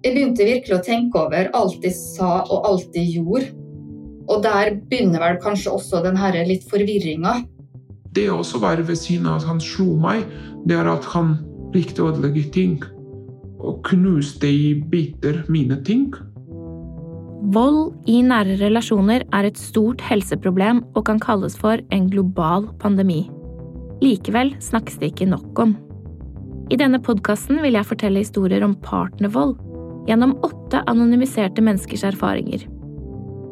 Jeg begynte virkelig å tenke over alt de sa og alt de gjorde. Og der begynner vel kanskje også den her litt forvirringa. Det å også være ved siden av at han slo meg, det er at han likte å ødelegge ting. Og knuste i biter mine ting. Vold i nære relasjoner er et stort helseproblem og kan kalles for en global pandemi. Likevel snakkes det ikke nok om. I denne podkasten vil jeg fortelle historier om partnervold gjennom åtte anonymiserte menneskers erfaringer.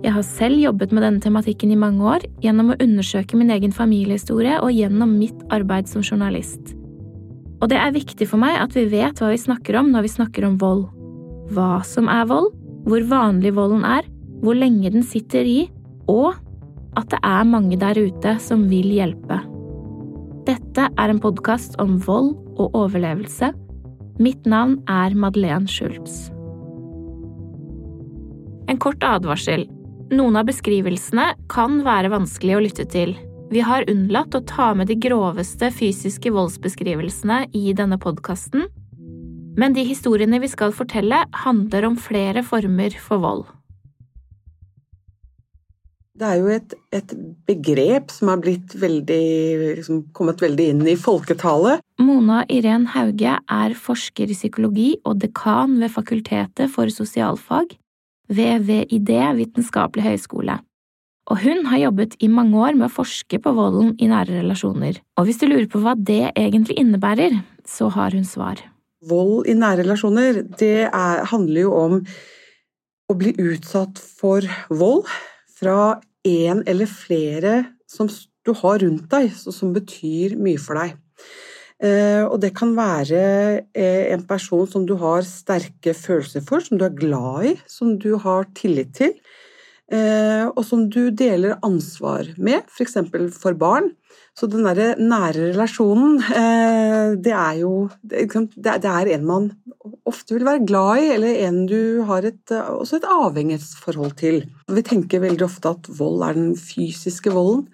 Jeg har selv jobbet med denne tematikken i mange år, gjennom å undersøke min egen familiehistorie og gjennom mitt arbeid som journalist. Og det er viktig for meg at vi vet hva vi snakker om når vi snakker om vold. Hva som er vold, hvor vanlig volden er, hvor lenge den sitter i, og at det er mange der ute som vil hjelpe. Dette er en podkast om vold og overlevelse. Mitt navn er Madeleine Schultz. En kort advarsel. Noen av beskrivelsene kan være vanskelig å lytte til. Vi har unnlatt å ta med de groveste fysiske voldsbeskrivelsene i denne podkasten, men de historiene vi skal fortelle, handler om flere former for vold. Det er jo et, et begrep som har veldig, liksom, kommet veldig inn i folketallet. Mona Irén Hauge er forsker i psykologi og dekan ved Fakultetet for sosialfag ved VID vitenskapelig høgskole. Og hun har jobbet i mange år med å forske på volden i nære relasjoner. Og hvis du lurer på hva det egentlig innebærer, så har hun svar. Vold i nære relasjoner, det er, handler jo om å bli utsatt for vold fra en eller flere som du har rundt deg, som betyr mye for deg. Eh, og det kan være eh, en person som du har sterke følelser for, som du er glad i, som du har tillit til, eh, og som du deler ansvar med, f.eks. For, for barn. Så den derre nære relasjonen, det er jo Det er en man ofte vil være glad i, eller en du har et, også et avhengighetsforhold til. Vi tenker veldig ofte at vold er den fysiske volden.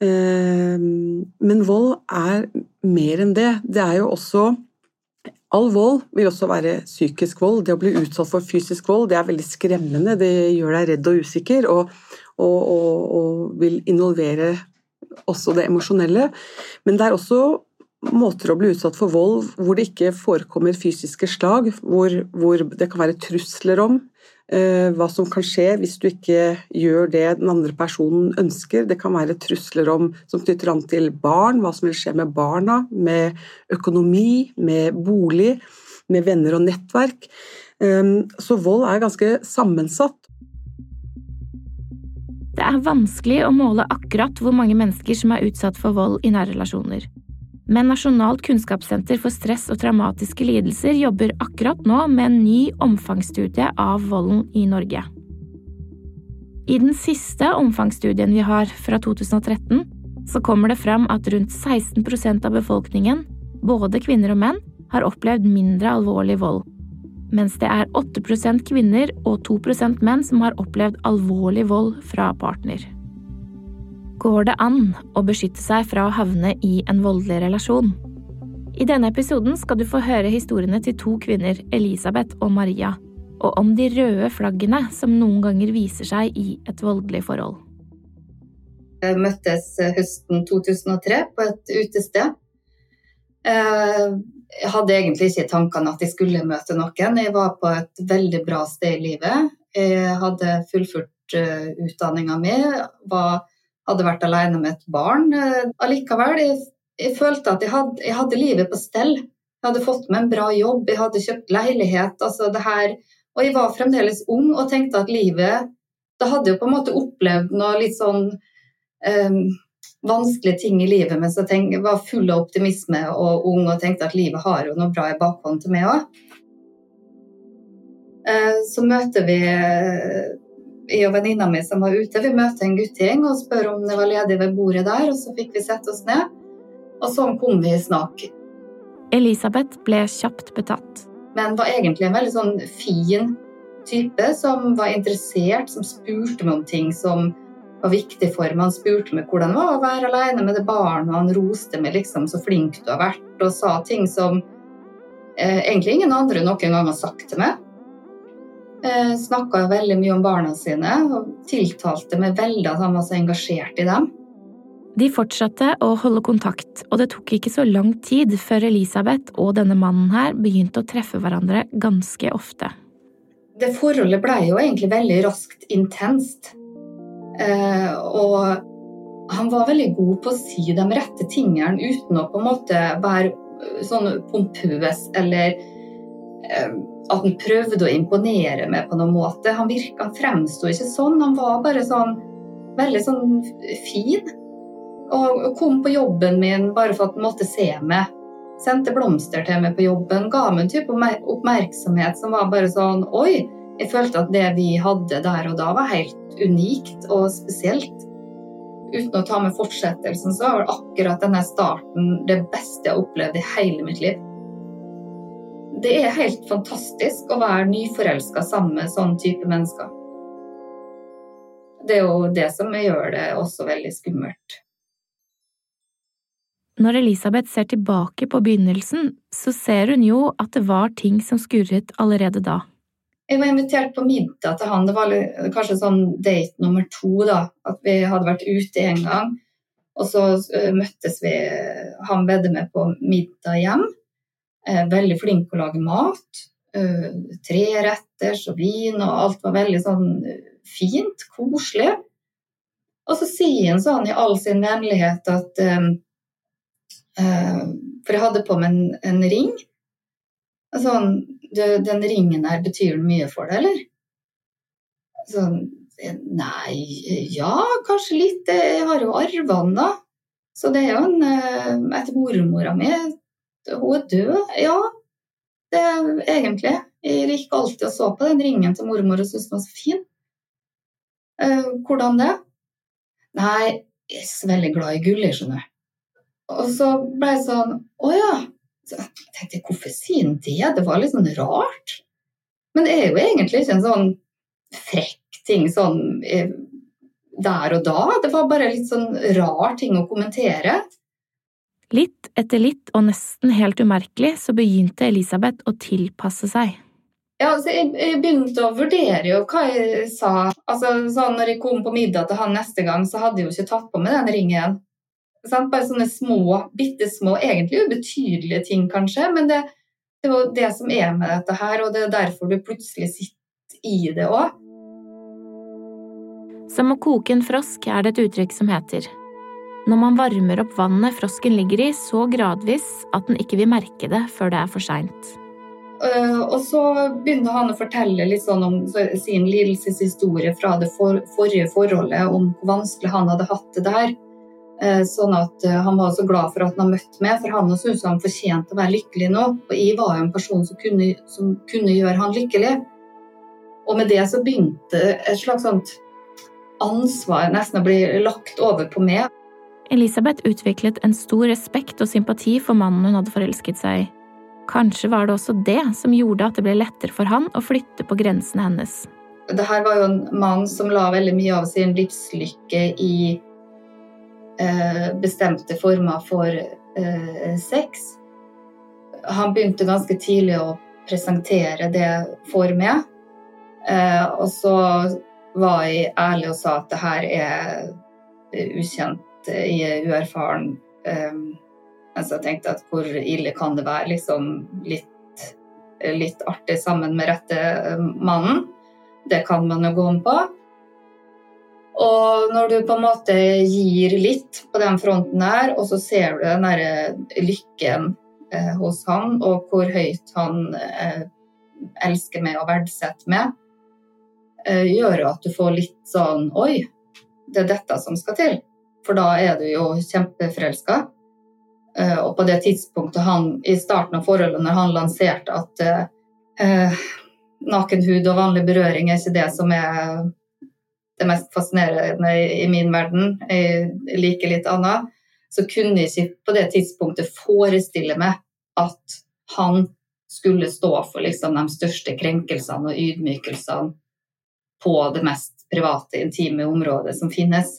Men vold er mer enn det. Det er jo også All vold vil også være psykisk vold. Det å bli utsatt for fysisk vold det er veldig skremmende. Det gjør deg redd og usikker, og, og, og, og vil involvere også det emosjonelle. Men det er også måter å bli utsatt for vold hvor det ikke forekommer fysiske slag, hvor, hvor det kan være trusler om eh, hva som kan skje hvis du ikke gjør det den andre personen ønsker. Det kan være trusler om, som knytter an til barn, hva som vil skje med barna, med økonomi, med bolig, med venner og nettverk. Eh, så vold er ganske sammensatt. Det er vanskelig å måle akkurat hvor mange mennesker som er utsatt for vold i nære relasjoner. Men Nasjonalt kunnskapssenter for stress og traumatiske lidelser jobber akkurat nå med en ny omfangsstudie av volden i Norge. I den siste omfangsstudien vi har, fra 2013, så kommer det fram at rundt 16% av befolkningen, både kvinner og menn, har opplevd mindre alvorlig vold mens det er 8% kvinner og 2% menn som har opplevd alvorlig vold fra partner. Går det an å beskytte seg fra å havne i en voldelig relasjon? I denne episoden skal du få høre historiene til to kvinner, Elisabeth og Maria, og om de røde flaggene som noen ganger viser seg i et voldelig forhold. Vi møttes høsten 2003 på et utested. Eh, jeg hadde egentlig ikke i tankene at jeg skulle møte noen. Jeg var på et veldig bra sted i livet. Jeg hadde fullført uh, utdanninga mi, hadde vært alene med et barn. Uh, allikevel, jeg, jeg, følte at jeg hadde, jeg hadde, livet på stell. Jeg hadde fått meg en bra jobb, jeg hadde kjøpt leilighet. Altså her, og jeg var fremdeles ung og tenkte at livet Da hadde jeg på en måte opplevd noe litt sånn um, vanskelige ting i livet, men så tenk, var full av optimisme og ung og tenkte at livet har jo noe bra i bakhånd til meg òg. Eh, så møter vi eh, jeg og venninna mi som var ute, vi møter en guttegjeng og spør om det var ledig ved bordet der, og så fikk vi sette oss ned. Og sånn kom vi i snakk. Elisabeth ble kjapt betatt. Men var egentlig en veldig sånn fin type som var interessert, som spurte meg om ting som var viktig for meg. Han spurte meg hvordan det var å være alene med det barnet, og han roste meg liksom så flink du har vært, og sa ting som eh, egentlig ingen andre noen gang har sagt til meg. Eh, Snakka veldig mye om barna sine og tiltalte meg veldig at han var så engasjert i dem. De fortsatte å holde kontakt, og det tok ikke så lang tid før Elisabeth og denne mannen her begynte å treffe hverandre ganske ofte. Det forholdet ble jo egentlig veldig raskt intenst. Eh, og han var veldig god på å si de rette tingene uten å på en måte være eh, sånn pompøs eller eh, at han prøvde å imponere meg på noen måte. Han virka, han fremsto ikke sånn. Han var bare sånn veldig sånn fin. Og kom på jobben min bare for at han måtte se meg. Sendte blomster til meg på jobben. Ga meg en type oppmerksomhet som var bare sånn Oi! Jeg følte at det vi hadde der og da, var helt unikt og spesielt. Uten å ta med fortsettelsen, så var akkurat denne starten det beste jeg har opplevd i hele mitt liv. Det er helt fantastisk å være nyforelska sammen med sånn type mennesker. Det er jo det som gjør det også veldig skummelt. Når Elisabeth ser tilbake på begynnelsen, så ser hun jo at det var ting som skurret allerede da. Jeg var invitert på middag til han. Det var kanskje sånn date nummer to. da, At vi hadde vært ute en gang. Og så uh, møttes vi Han bedde meg på middag hjem. Uh, veldig flink til å lage mat. Uh, tre retters og vin, og alt var veldig sånn fint, koselig. Og så sier han sånn i all sin vennlighet at Eh, for jeg hadde på meg en, en ring. Sånn Den ringen her, betyr mye for deg, eller? Sånn Nei, ja, kanskje litt. Jeg har jo arva den, da. Så det er jo en eh, Etter mormora mi. Hun er død. Ja, det er egentlig. Jeg gikk alltid og så på den ringen til mormor og syntes den var så fin. Uh, hvordan det? Nei, jeg er så veldig glad i gull, jeg skjønner. Og så ble jeg sånn Å ja. Så jeg tenkte hvorfor sier han det? Var litt sånn rart. Men det er jo egentlig ikke en sånn frekk ting sånn der og da. Det var bare litt sånn rar ting å kommentere. Litt etter litt, og nesten helt umerkelig, så begynte Elisabeth å tilpasse seg. Ja, altså jeg, jeg, begynte å vurdere jo hva jeg sa. Altså, sånn når jeg kom på middag til han neste gang, så hadde jeg jo ikke tatt på meg den ringen. Sant? Bare sånne små, bitte små, egentlig ubetydelige ting, kanskje. Men det, det er jo det som er med dette her, og det er derfor du plutselig sitter i det òg. Som å koke en frosk er det et uttrykk som heter når man varmer opp vannet frosken ligger i så gradvis at den ikke vil merke det før det er for seint. Uh, og så begynner han å fortelle litt sånn om sin lidelseshistorie fra det for, forrige forholdet, om hvor vanskelig han hadde hatt det der. Eh, sånn at eh, Han var så glad for at han har møtt meg, for han syntes han fortjente å være lykkelig nå. Og jeg var jo en person som kunne, som kunne, gjøre han lykkelig. Og med det så begynte et slags sånt ansvar nesten å bli lagt over på meg. Elisabeth utviklet en stor respekt og sympati for mannen hun hadde forelsket seg i. Kanskje var det også det som gjorde at det ble lettere for han å flytte på grensene hennes. Dette var jo en mann som la veldig mye av sin livslykke i bestemte former for eh, sex. Han begynte ganske tidlig å presentere det for meg. Eh, og så var jeg ærlig og sa at det her er ukjent, jeg er uerfaren. Mens jeg tenkte at hvor ille kan det være? Liksom litt, litt artig sammen med rette mannen. Det kan man jo gå om på. Og når du på en måte gir litt på den fronten her, og så ser du den derre lykken eh, hos han, og hvor høyt han eh, elsker meg og verdsetter meg, eh, gjør at du får litt sånn Oi, det er dette som skal til. For da er du jo kjempeforelska. Eh, og på det tidspunktet han, i starten av forholdet, når han lanserte at eh, nakenhud og vanlig berøring er ikke det som er det mest fascinerende i min verden. Jeg liker litt annet. Så kunne jeg ikke på det tidspunktet forestille meg at han skulle stå for liksom de største krenkelsene og ydmykelsene på det mest private, intime området som finnes.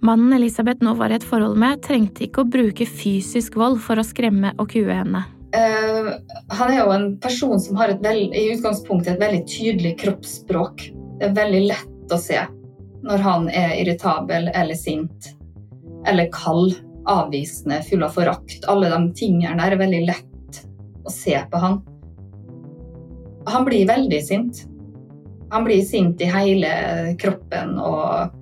Mannen Elisabeth nå var i et forhold med, trengte ikke å bruke fysisk vold for å skremme og kue henne. Uh, han er jo en person som har veld, i utgangspunktet et veldig tydelig kroppsspråk. Det er veldig lett å se når han er irritabel eller sint eller kald, avvisende, full av forakt. Alle de tingene der er veldig lett å se på han. Han blir veldig sint. Han blir sint i hele kroppen og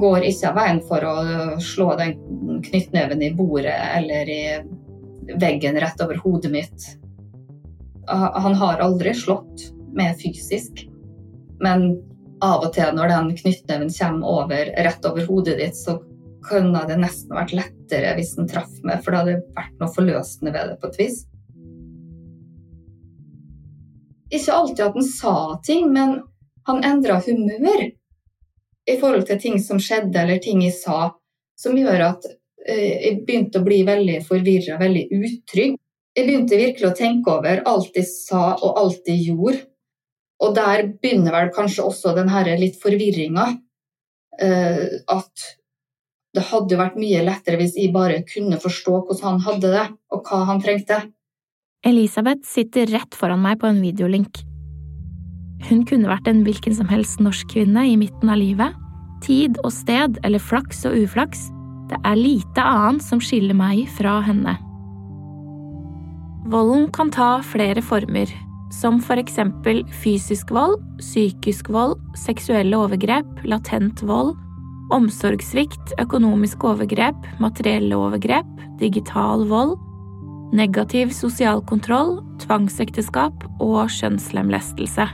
går ikke av veien for å slå den knyttneven i bordet eller i veggen rett over hodet mitt. Han har aldri slått med fysisk, men av og til når den knyttneven kommer over, rett over hodet ditt, så kunne det nesten vært lettere hvis den traff meg, for det hadde vært noe forløsende ved det på et vis. Ikke alltid at han sa ting, men han endra humør i forhold til ting som skjedde eller ting jeg sa, som gjør at eh, jeg begynte å bli veldig forvirra, veldig utrygg. Jeg begynte virkelig å tenke over alt jeg sa og alt jeg gjorde. Og der begynner vel kanskje også den her litt forvirringa. Eh, at det hadde vært mye lettere hvis jeg bare kunne forstå hvordan han hadde det, og hva han trengte. Elisabeth sitter rett foran meg på en videolink. Hun kunne vært en hvilken som helst norsk kvinne i midten av livet. Tid og sted, eller flaks og uflaks, det er lite annet som skiller meg fra henne. Volden kan ta flere former, som for eksempel fysisk vold, psykisk vold, seksuelle overgrep, latent vold, omsorgssvikt, økonomiske overgrep, materielle overgrep, digital vold, negativ sosial kontroll, tvangsekteskap og kjønnslemlestelse.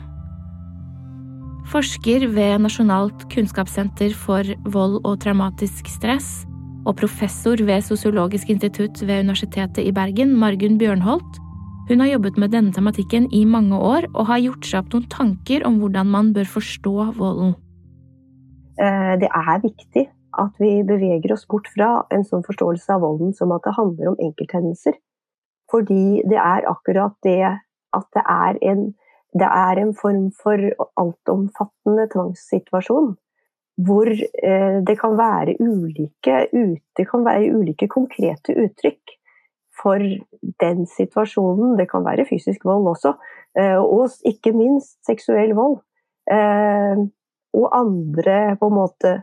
Forsker ved Nasjonalt kunnskapssenter for vold og traumatisk stress og professor ved Sosiologisk institutt ved Universitetet i Bergen, Margunn Bjørnholt, hun har jobbet med denne tematikken i mange år og har gjort seg opp noen tanker om hvordan man bør forstå volden. Eh, det er viktig at vi beveger oss bort fra en sånn forståelse av volden som at det handler om enkelthendelser. Fordi det er akkurat det at det er en, det er en form for altomfattende tvangssituasjon. Hvor eh, det kan være ulike, det kan være ulike konkrete uttrykk for den situasjonen. Det kan være fysisk vold også, eh, og ikke minst seksuell vold. Eh, og andre på en måte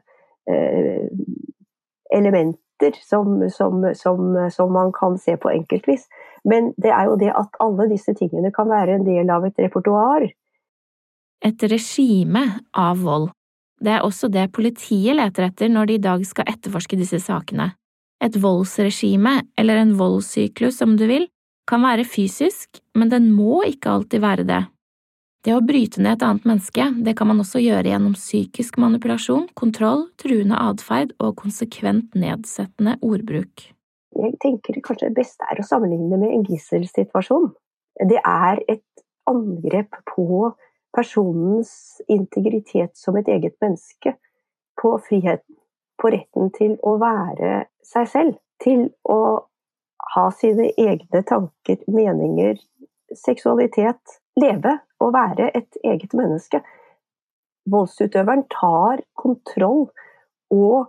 elementer som, som, som, som, man kan se på enkeltvis. Men det er jo det at alle disse tingene kan være en del av et repertoar. Et regime av vold. Det er også det politiet leter etter når de i dag skal etterforske disse sakene. Et voldsregime, eller en voldssyklus om du vil, kan være fysisk, men den må ikke alltid være det. Det å bryte ned et annet menneske, det kan man også gjøre gjennom psykisk manipulasjon, kontroll, truende atferd og konsekvent nedsettende ordbruk. Jeg tenker kanskje det beste er å sammenligne med en gisselsituasjon. Det er et angrep på personens integritet som et eget menneske, på friheten, på retten til å være seg selv. Til å ha sine egne tanker, meninger, seksualitet. Leve og være et eget menneske. Voldsutøveren tar kontroll og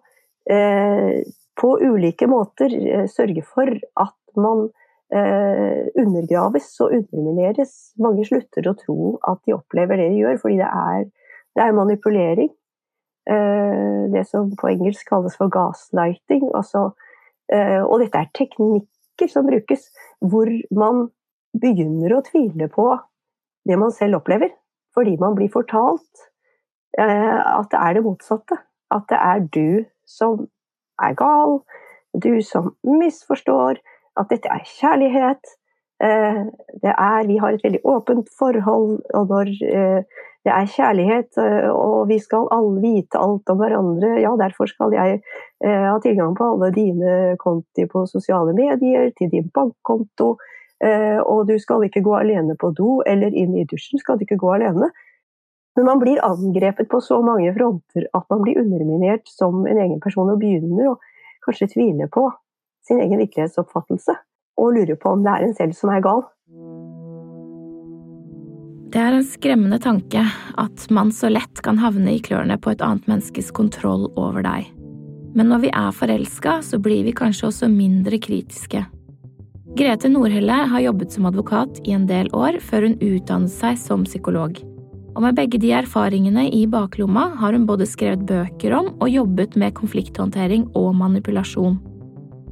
eh, på ulike måter eh, sørger for at man undergraves og undermineres. Mange slutter å tro at de opplever det de gjør, fordi det er, det er manipulering. Eh, det som på engelsk kalles for gaslighting. Altså, eh, og dette er teknikker som brukes hvor man begynner å tvile på det man selv opplever, fordi man blir fortalt eh, at det er det motsatte. At det er du som er gal, du som misforstår, at dette er kjærlighet. Det er, vi har et veldig åpent forhold, og når det er kjærlighet, eh, og vi skal alle vite alt om hverandre. Ja, derfor skal jeg eh, ha tilgang på alle dine konti på sosiale medier, til din bankkonto. Eh, og du skal ikke gå alene på do, eller inn i dusjen skal du ikke gå alene. Men man blir angrepet på så mange fronter at man blir underminert som en egen person og begynner å kanskje tvile på sin egen virkelighetsoppfattelse. Og lurer på om det er en selv som er gal. Det er en skremmende tanke at man så lett kan havne i klørne på et annet menneskes kontroll over deg. Men når vi er forelska, så blir vi kanskje også mindre kritiske. Grete Nordhelle har jobbet som advokat i en del år før hun utdannet seg som psykolog. Og med begge de erfaringene i baklomma har hun både skrevet bøker om og jobbet med konflikthåndtering og manipulasjon.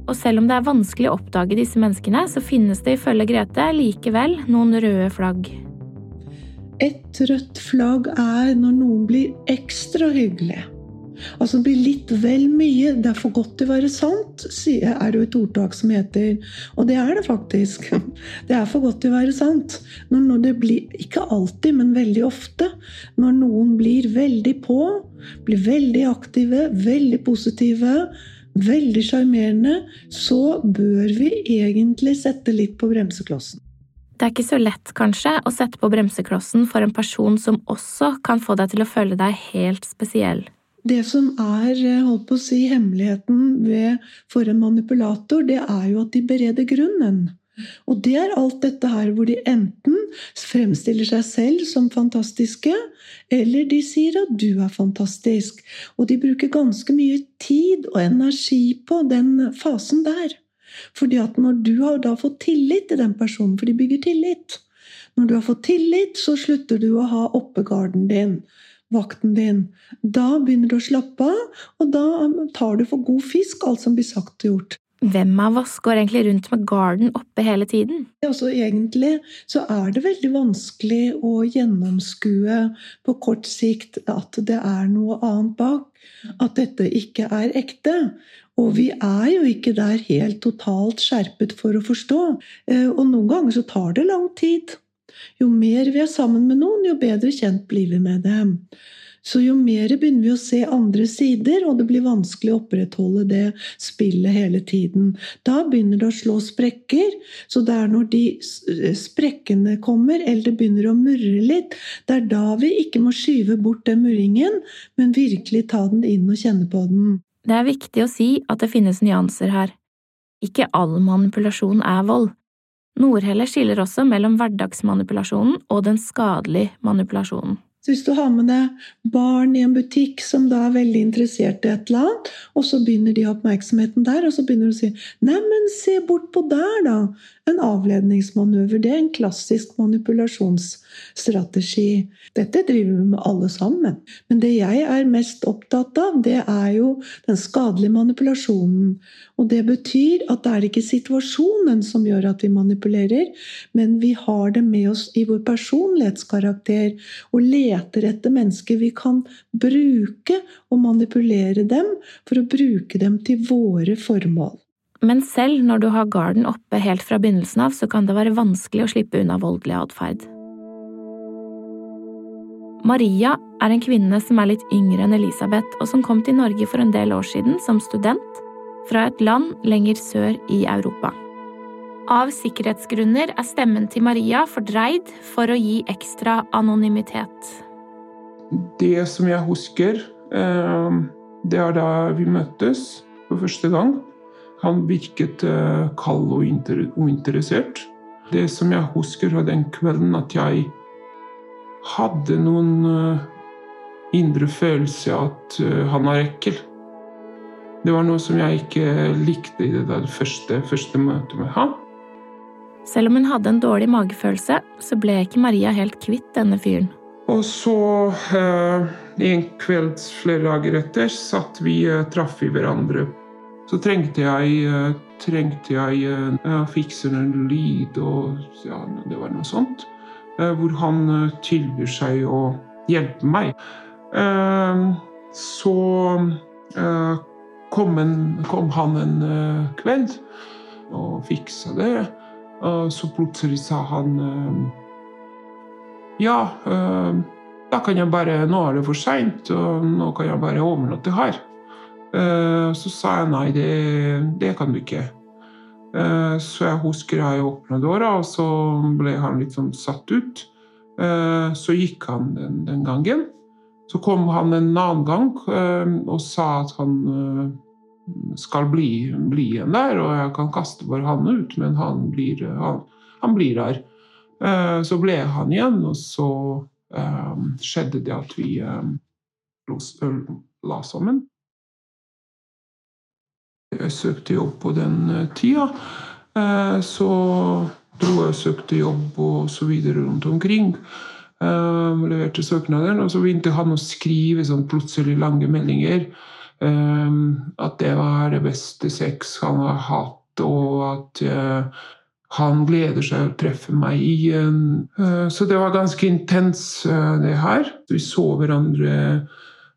Og selv om det er vanskelig å oppdage disse menneskene, så finnes det ifølge Grete likevel noen røde flagg. Et rødt flagg er når noen blir ekstra hyggelig. Altså det blir litt vel mye. Det er for godt til å være sant, er det jo et ordtak som heter. Og det er det faktisk. Det er for godt til å være sant. Når, det blir, ikke alltid, men veldig ofte, når noen blir veldig på, blir veldig aktive, veldig positive, veldig sjarmerende, så bør vi egentlig sette litt på bremseklossen. Det er ikke så lett, kanskje, å sette på bremseklossen for en person som også kan få deg til å føle deg helt spesiell. Det som er eh, holdt på å si, hemmeligheten ved, for en manipulator, det er jo at de bereder grunnen. Og det er alt dette her hvor de enten fremstiller seg selv som fantastiske, eller de sier at du er fantastisk. Og de bruker ganske mye tid og energi på den fasen der. Fordi at når du har da fått tillit til den personen, for de bygger tillit Når du har fått tillit, så slutter du å ha oppegarden din vakten din. Da begynner du å slappe av, og da tar du for god fisk alt som blir sagt og gjort. Hvem av oss går egentlig rundt med garden oppe hele tiden? Altså, egentlig så er det veldig vanskelig å gjennomskue på kort sikt at det er noe annet bak. At dette ikke er ekte. Og vi er jo ikke der helt totalt skjerpet for å forstå. Eh, og noen ganger så tar det lang tid. Jo mer vi er sammen med noen, jo bedre kjent blir vi med dem. Så jo mer begynner vi å se andre sider, og det blir vanskelig å opprettholde det spillet hele tiden. Da begynner det å slå sprekker. Så det er når de sprekkene kommer, eller det begynner å murre litt, det er da vi ikke må skyve bort den murringen, men virkelig ta den inn og kjenne på den. Det er viktig å si at det finnes nyanser her. Ikke all manipulasjon er vold. Nordhelle skiller også mellom hverdagsmanipulasjonen og den skadelige manipulasjonen. Så hvis du har med deg barn i en butikk som da er veldig interessert i et eller annet, og så begynner de oppmerksomheten der, og så begynner du å si 'Neimen, se bort på der, da'. En avledningsmanøver. Det er en klassisk manipulasjonsstrategi. Dette driver vi med alle sammen. Men det jeg er mest opptatt av, det er jo den skadelige manipulasjonen. Og det betyr at det er ikke situasjonen som gjør at vi manipulerer, men vi har det med oss i vår personlighetskarakter og leter etter mennesker vi kan bruke og manipulere dem for å bruke dem til våre formål. Men selv når du har garden oppe helt fra begynnelsen av, så kan det være vanskelig å slippe unna voldelig atferd. Maria er en kvinne som er litt yngre enn Elisabeth, og som kom til Norge for en del år siden som student fra et land lenger sør i Europa. Av sikkerhetsgrunner er stemmen til Maria fordreid for å gi ekstra anonymitet. Det som jeg husker, eh, det er da vi møttes for første gang. Han virket eh, kald og uinteressert. Det som jeg husker fra den kvelden, at jeg hadde noen eh, indre følelser at eh, han er ekkel. Det var noe som jeg ikke likte i det første, første møtet med han. Selv om hun hadde en dårlig magefølelse, så ble ikke Maria helt kvitt denne fyren. Og så, eh, en kveld flere dager etter, satt vi traff vi hverandre så trengte jeg, eh, trengte jeg uh, fikse en lyd og ja, det var noe sånt. Uh, hvor han tilbyr seg å hjelpe meg. Så kom, en, kom, han en kveld og fiksa det. så plutselig sa han Ja, da kan jeg bare Nå er det for seint, og nå kan jeg bare overnatte her. Eh, så sa jeg nei, det, det kan du ikke. Eh, så jeg husker jeg åpna døra, og så ble han litt sånn satt ut. Eh, så gikk han den, den gangen. Så kom han en annen gang og sa at han skal bli, bli igjen der, og jeg kan kaste bare han ut, men han blir, han, han blir der. Så ble han igjen, og så skjedde det at vi la sammen. Jeg søkte jobb på den tida. Så dro jeg og søkte jobb og så videre rundt omkring. Jeg leverte søknaden, og så begynte han å skrive sånn plutselig lange meldinger. At det var det beste sex han har hatt, og at han gleder seg å treffe meg igjen. Så det var ganske intens, det her. Vi så hverandre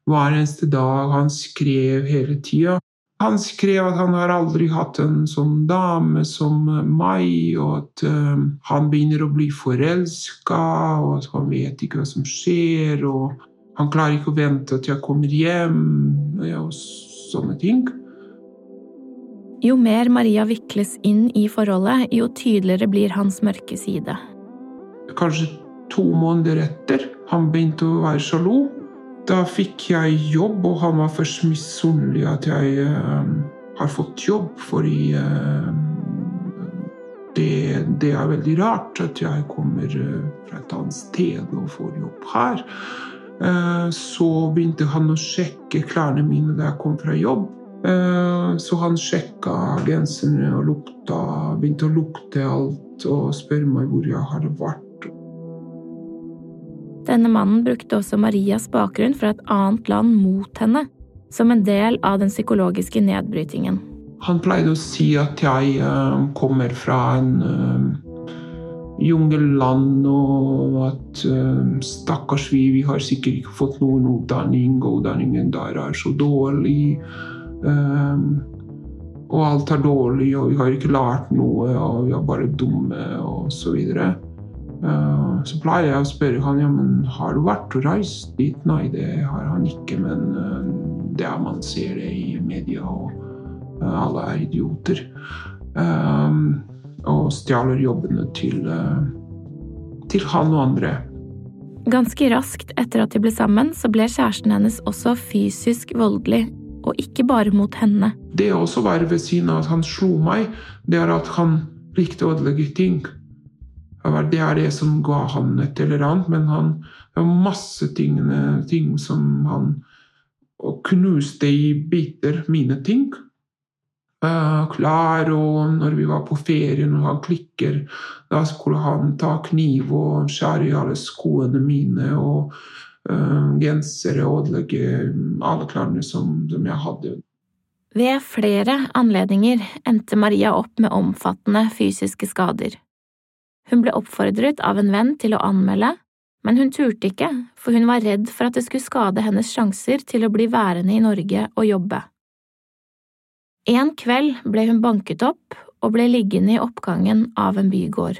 hver eneste dag. Han skrev hele tida. Han skrev at han har aldri hatt en sånn dame som meg, og at um, han begynner å bli forelska, og at han vet ikke hva som skjer, og han klarer ikke å vente til jeg kommer hjem, og sånne ting. Jo mer Maria vikles inn i forholdet, jo tydeligere blir hans mørke side. Kanskje to måneder etter han begynte å være sjalu, da fikk jeg jobb, og han var først misunnelig at jeg uh, har fått jobb, fordi uh, det, det, er veldig rart at jeg kommer uh, fra et annet sted og får jobb her. så begynte han å sjekke klærne mine da jeg kom fra jobb. så han sjekka genserne og lukta, begynte å lukte alt og spørre meg hvor jeg hadde vært. Denne mannen brukte også Marias bakgrunn fra et annet land mot henne, som en del av den psykologiske nedbrytingen. Han pleide å si at jeg uh, kommer fra en uh, jungelland, og at uh, stakkars vi, vi har sikkert ikke fått noen utdanning, og utdanningen der er så dårlig. og alt er dårlig, og vi har ikke lært noe, og vi er bare dumme, og så videre. Uh, så pleier jeg å spørre han ja, men har du vært og reist dit. Nei, det har han ikke, men uh, det er man ser det i media, og uh, alle er idioter. og stjeler jobbene til, til han og andre. Ganske raskt etter at de ble sammen, så ble kjæresten hennes også fysisk voldelig, og ikke bare mot henne. Det å også være ved siden av at han slo meg, det er at han likte å ødelegge ting. Det er det som ga han et eller annet, men han det var masse tingene, ting som han knuste i biter mine ting. Uh, klær, og når vi var på ferie, når han klikker, da skulle han ta kniv og skjære i alle skoene mine og uh, gensere og ødelegge alle klærne som, som jeg hadde. Ved flere anledninger endte Maria opp med omfattende fysiske skader. Hun ble oppfordret av en venn til å anmelde, men hun turte ikke, for hun var redd for at det skulle skade hennes sjanser til å bli værende i Norge og jobbe. En kveld ble hun banket opp og ble liggende i oppgangen av en bygård.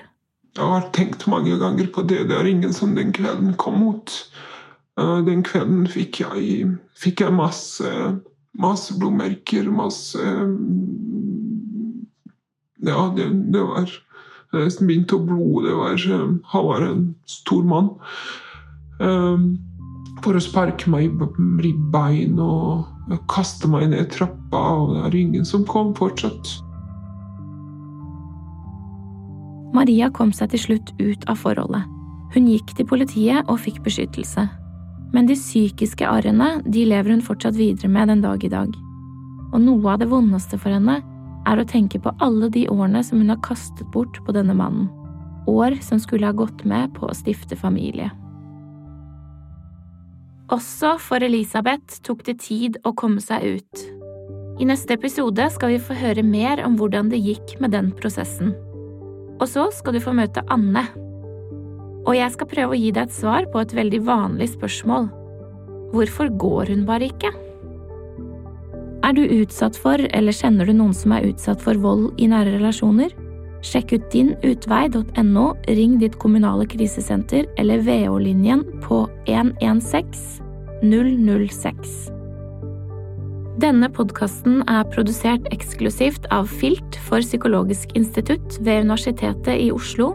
Jeg har tenkt mange ganger på det. Det er ingen som den kvelden kom ut. Eh, den kvelden fikk jeg, fikk jeg masse, masse blodmerker, masse Ja, det, det var som begynte å blode. Han var en stor mann. Um, for å sparke meg i ribbein og kaste meg ned trappa, og det er ingen som kom fortsatt. Maria kom seg til slutt ut av forholdet. Hun gikk til politiet og fikk beskyttelse. Men de psykiske arrene de lever hun fortsatt videre med den dag i dag. Og noe av det vondeste for henne er å tenke på alle de årene som hun har kastet bort på denne mannen. År som skulle ha gått med på å stifte familie. Også for Elisabeth tok det tid å komme seg ut. I neste episode skal vi få høre mer om hvordan det gikk med den prosessen. Og så skal du få møte Anne. Og jeg skal prøve å gi deg et svar på et veldig vanlig spørsmål. Hvorfor går hun bare ikke? Er du utsatt for, eller kjenner du noen som er utsatt for vold i nære relasjoner? Sjekk ut dinutvei.no, ring ditt kommunale krisesenter eller VO-linjen på 116 006. Denne podkasten er produsert eksklusivt av Filt for Psykologisk institutt ved Universitetet i Oslo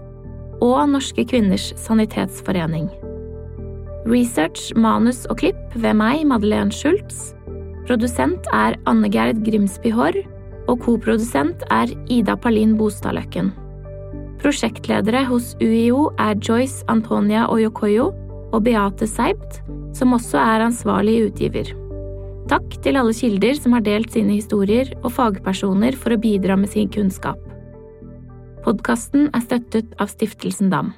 og Norske kvinners sanitetsforening. Research, manus og klipp ved meg, Madeleine Schultz. Produsent er Anne Gerd Grimsby Haarr, og koprodusent er Ida Palin Bostadløkken. Prosjektledere hos UiO er Joyce Antonia Oyokoyo og Beate Seibt, som også er ansvarlig utgiver. Takk til alle kilder som har delt sine historier, og fagpersoner for å bidra med sin kunnskap. Podkasten er støttet av Stiftelsen DAM.